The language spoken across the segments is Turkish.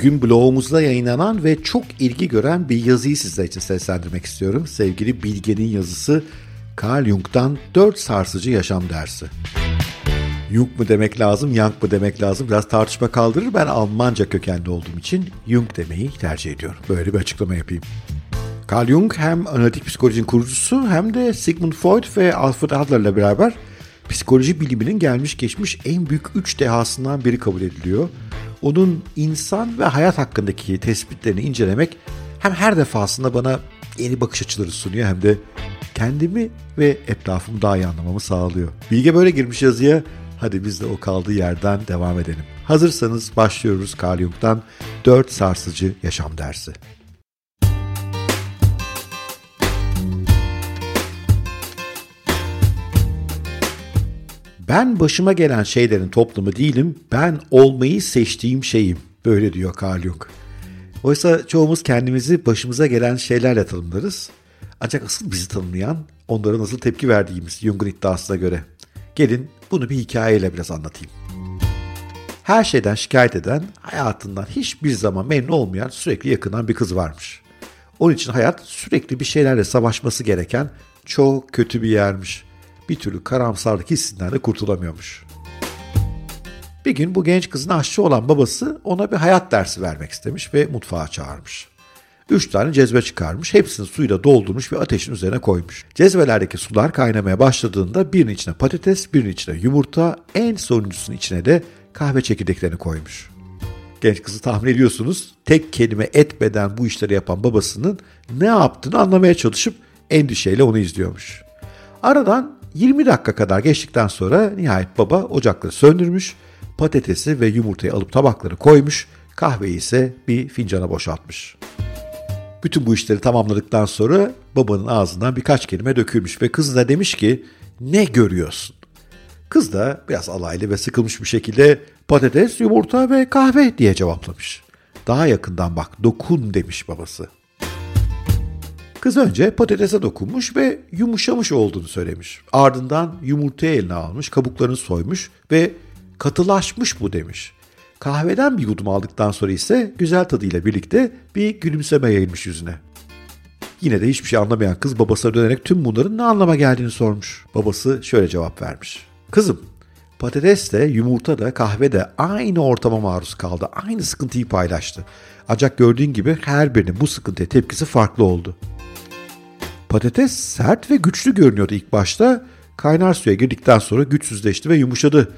Bugün blogumuzda yayınlanan ve çok ilgi gören bir yazıyı sizler için seslendirmek istiyorum. Sevgili Bilge'nin yazısı Carl Jung'dan 4 sarsıcı yaşam dersi. Jung mu demek lazım, Young mu demek lazım biraz tartışma kaldırır. Ben Almanca kökenli olduğum için Jung demeyi tercih ediyorum. Böyle bir açıklama yapayım. Carl Jung hem analitik psikolojinin kurucusu hem de Sigmund Freud ve Alfred Adler'la beraber psikoloji biliminin gelmiş geçmiş en büyük üç dehasından biri kabul ediliyor. Onun insan ve hayat hakkındaki tespitlerini incelemek hem her defasında bana yeni bakış açıları sunuyor hem de kendimi ve etrafımı daha iyi anlamamı sağlıyor. Bilge böyle girmiş yazıya. Hadi biz de o kaldığı yerden devam edelim. Hazırsanız başlıyoruz Carl Jung'dan 4 sarsıcı yaşam dersi. Ben başıma gelen şeylerin toplamı değilim, ben olmayı seçtiğim şeyim. Böyle diyor Carl Jung. Oysa çoğumuz kendimizi başımıza gelen şeylerle tanımlarız. Ancak asıl bizi tanımlayan onlara nasıl tepki verdiğimiz Jung'un iddiasına göre. Gelin bunu bir hikayeyle biraz anlatayım. Her şeyden şikayet eden, hayatından hiçbir zaman memnun olmayan, sürekli yakınan bir kız varmış. Onun için hayat sürekli bir şeylerle savaşması gereken çok kötü bir yermiş bir türlü karamsarlık hissinden de kurtulamıyormuş. Bir gün bu genç kızın aşçı olan babası ona bir hayat dersi vermek istemiş ve mutfağa çağırmış. Üç tane cezve çıkarmış, hepsini suyla doldurmuş ve ateşin üzerine koymuş. Cezvelerdeki sular kaynamaya başladığında birinin içine patates, birinin içine yumurta, en sonuncusunun içine de kahve çekirdeklerini koymuş. Genç kızı tahmin ediyorsunuz, tek kelime etmeden bu işleri yapan babasının ne yaptığını anlamaya çalışıp endişeyle onu izliyormuş. Aradan 20 dakika kadar geçtikten sonra nihayet baba ocakları söndürmüş, patatesi ve yumurtayı alıp tabakları koymuş, kahveyi ise bir fincana boşaltmış. Bütün bu işleri tamamladıktan sonra babanın ağzından birkaç kelime dökülmüş ve kız da demiş ki ne görüyorsun? Kız da biraz alaylı ve sıkılmış bir şekilde patates, yumurta ve kahve diye cevaplamış. Daha yakından bak dokun demiş babası. Kız önce patatese dokunmuş ve yumuşamış olduğunu söylemiş. Ardından yumurtayı eline almış, kabuklarını soymuş ve katılaşmış bu demiş. Kahveden bir yudum aldıktan sonra ise güzel tadıyla birlikte bir gülümseme yayılmış yüzüne. Yine de hiçbir şey anlamayan kız babasına dönerek tüm bunların ne anlama geldiğini sormuş. Babası şöyle cevap vermiş. Kızım, patates de, yumurta da, kahve de aynı ortama maruz kaldı. Aynı sıkıntıyı paylaştı. Ancak gördüğün gibi her birinin bu sıkıntıya tepkisi farklı oldu. Patates sert ve güçlü görünüyordu ilk başta. Kaynar suya girdikten sonra güçsüzleşti ve yumuşadı.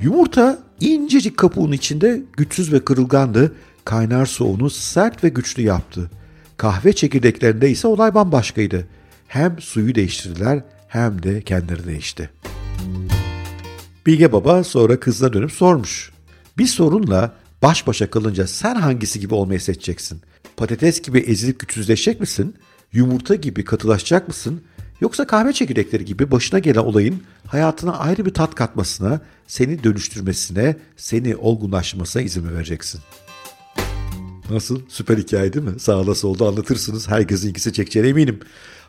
Yumurta incecik kapuğun içinde güçsüz ve kırılgandı. Kaynar su onu sert ve güçlü yaptı. Kahve çekirdeklerinde ise olay bambaşkaydı. Hem suyu değiştirdiler hem de kendileri değişti. Bilge Baba sonra kızına dönüp sormuş. Bir sorunla baş başa kalınca sen hangisi gibi olmayı seçeceksin? Patates gibi ezilip güçsüzleşecek misin? Yumurta gibi katılaşacak mısın? Yoksa kahve çekirdekleri gibi başına gelen olayın hayatına ayrı bir tat katmasına, seni dönüştürmesine, seni olgunlaştırmasına izin mi vereceksin? Nasıl? Süper hikaye değil mi? Sağda solda anlatırsınız. Herkesin ikisi çekeceğine eminim.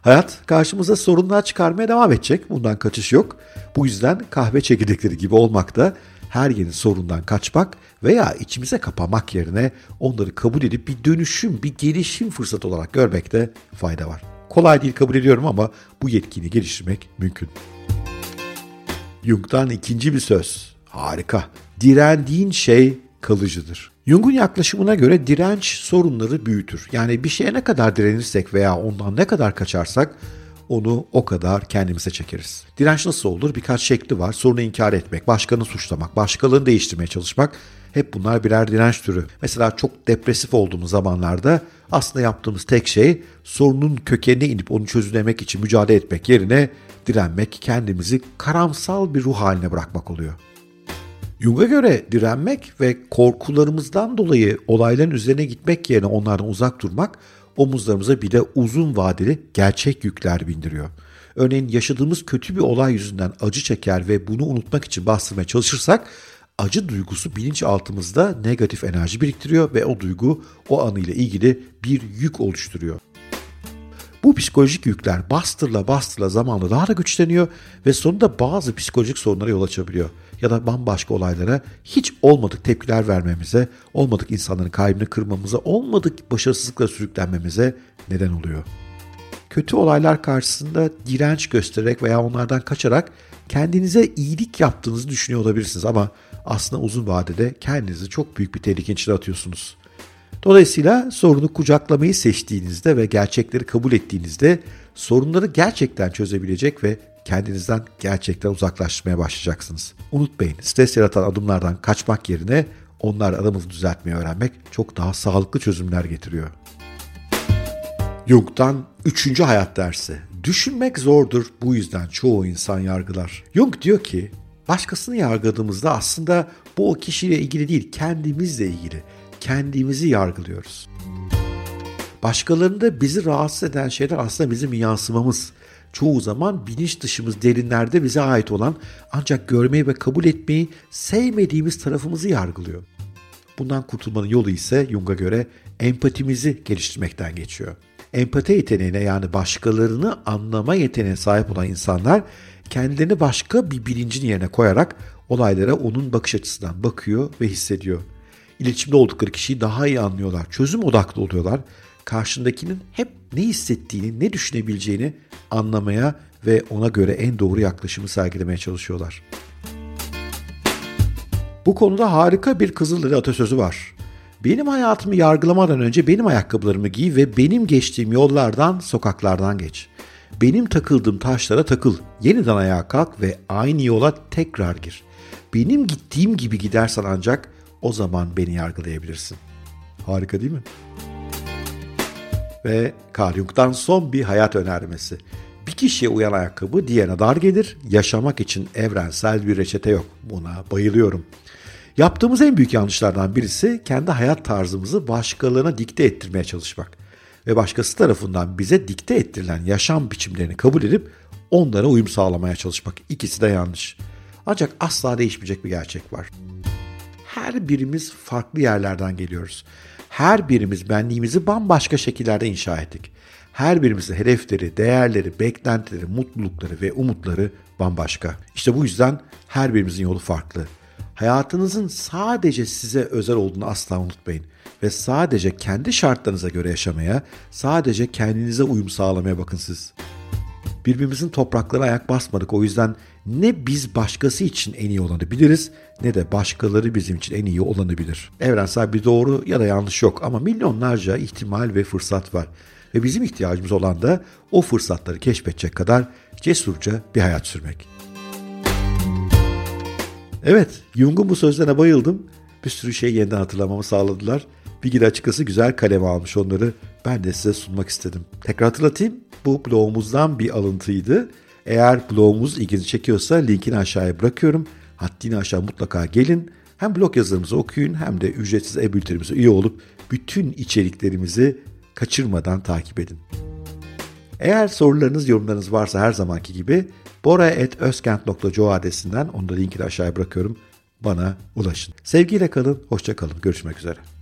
Hayat karşımıza sorunlar çıkarmaya devam edecek. Bundan kaçış yok. Bu yüzden kahve çekirdekleri gibi olmak da her yeni sorundan kaçmak veya içimize kapamak yerine onları kabul edip bir dönüşüm, bir gelişim fırsatı olarak görmekte fayda var. Kolay değil kabul ediyorum ama bu yetkini geliştirmek mümkün. Jung'dan ikinci bir söz. Harika. Direndiğin şey kalıcıdır. Jung'un yaklaşımına göre direnç sorunları büyütür. Yani bir şeye ne kadar direnirsek veya ondan ne kadar kaçarsak onu o kadar kendimize çekeriz. Direnç nasıl olur? Birkaç şekli var. Sorunu inkar etmek, başkanı suçlamak, başkalarını değiştirmeye çalışmak. Hep bunlar birer direnç türü. Mesela çok depresif olduğumuz zamanlarda aslında yaptığımız tek şey sorunun kökenine inip onu çözümlemek için mücadele etmek yerine direnmek, kendimizi karamsal bir ruh haline bırakmak oluyor. Jung'a göre direnmek ve korkularımızdan dolayı olayların üzerine gitmek yerine onlardan uzak durmak omuzlarımıza bir de uzun vadeli gerçek yükler bindiriyor. Örneğin yaşadığımız kötü bir olay yüzünden acı çeker ve bunu unutmak için bastırmaya çalışırsak acı duygusu bilinçaltımızda negatif enerji biriktiriyor ve o duygu o anıyla ilgili bir yük oluşturuyor. Bu psikolojik yükler bastırla bastırla zamanla daha da güçleniyor ve sonunda bazı psikolojik sorunlara yol açabiliyor. Ya da bambaşka olaylara hiç olmadık tepkiler vermemize, olmadık insanların kalbini kırmamıza, olmadık başarısızlıkla sürüklenmemize neden oluyor. Kötü olaylar karşısında direnç göstererek veya onlardan kaçarak kendinize iyilik yaptığınızı düşünüyor olabilirsiniz ama aslında uzun vadede kendinizi çok büyük bir tehlike içine atıyorsunuz. Dolayısıyla sorunu kucaklamayı seçtiğinizde ve gerçekleri kabul ettiğinizde sorunları gerçekten çözebilecek ve kendinizden gerçekten uzaklaşmaya başlayacaksınız. Unutmayın stres yaratan adımlardan kaçmak yerine onlar aramızı düzeltmeyi öğrenmek çok daha sağlıklı çözümler getiriyor. Jung'dan üçüncü hayat dersi. Düşünmek zordur bu yüzden çoğu insan yargılar. Jung diyor ki başkasını yargıladığımızda aslında bu o kişiyle ilgili değil kendimizle ilgili. Kendimizi yargılıyoruz. Başkalarında bizi rahatsız eden şeyler aslında bizim yansımamız. Çoğu zaman bilinç dışımız derinlerde bize ait olan ancak görmeyi ve kabul etmeyi sevmediğimiz tarafımızı yargılıyor. Bundan kurtulmanın yolu ise Jung'a göre empatimizi geliştirmekten geçiyor. Empati yeteneğine yani başkalarını anlama yeteneğine sahip olan insanlar kendilerini başka bir bilincin yerine koyarak olaylara onun bakış açısından bakıyor ve hissediyor. İletişimde oldukları kişiyi daha iyi anlıyorlar, çözüm odaklı oluyorlar. Karşındakinin hep ne hissettiğini, ne düşünebileceğini anlamaya ve ona göre en doğru yaklaşımı sergilemeye çalışıyorlar. Bu konuda harika bir Kızılderili atasözü var. Benim hayatımı yargılamadan önce benim ayakkabılarımı giy ve benim geçtiğim yollardan, sokaklardan geç. Benim takıldığım taşlara takıl, yeniden ayağa kalk ve aynı yola tekrar gir. Benim gittiğim gibi gidersen ancak o zaman beni yargılayabilirsin. Harika değil mi? Ve Jung'dan son bir hayat önermesi. Bir kişiye uyan ayakkabı diğerine dar gelir. Yaşamak için evrensel bir reçete yok. Buna bayılıyorum. Yaptığımız en büyük yanlışlardan birisi kendi hayat tarzımızı başkalarına dikte ettirmeye çalışmak ve başkası tarafından bize dikte ettirilen yaşam biçimlerini kabul edip onlara uyum sağlamaya çalışmak. İkisi de yanlış. Ancak asla değişmeyecek bir gerçek var. Her birimiz farklı yerlerden geliyoruz. Her birimiz benliğimizi bambaşka şekillerde inşa ettik. Her birimizin hedefleri, değerleri, beklentileri, mutlulukları ve umutları bambaşka. İşte bu yüzden her birimizin yolu farklı. Hayatınızın sadece size özel olduğunu asla unutmayın ve sadece kendi şartlarınıza göre yaşamaya, sadece kendinize uyum sağlamaya bakın siz. Birbirimizin topraklara ayak basmadık o yüzden ne biz başkası için en iyi olanı biliriz ne de başkaları bizim için en iyi olanı bilir. Evrensel bir doğru ya da yanlış yok ama milyonlarca ihtimal ve fırsat var. Ve bizim ihtiyacımız olan da o fırsatları keşfedecek kadar cesurca bir hayat sürmek. Evet, Jung'un bu sözlerine bayıldım. Bir sürü şey yeniden hatırlamamı sağladılar. Bilgi açıkçası güzel kaleme almış onları. Ben de size sunmak istedim. Tekrar hatırlatayım. Bu blogumuzdan bir alıntıydı. Eğer blogumuz ilginizi çekiyorsa linkini aşağıya bırakıyorum. Haddini aşağı mutlaka gelin. Hem blog yazılarımızı okuyun hem de ücretsiz e-bültenimize üye olup bütün içeriklerimizi kaçırmadan takip edin. Eğer sorularınız, yorumlarınız varsa her zamanki gibi bora.özkent.co adresinden onu da linkini aşağıya bırakıyorum. Bana ulaşın. Sevgiyle kalın, hoşça kalın. Görüşmek üzere.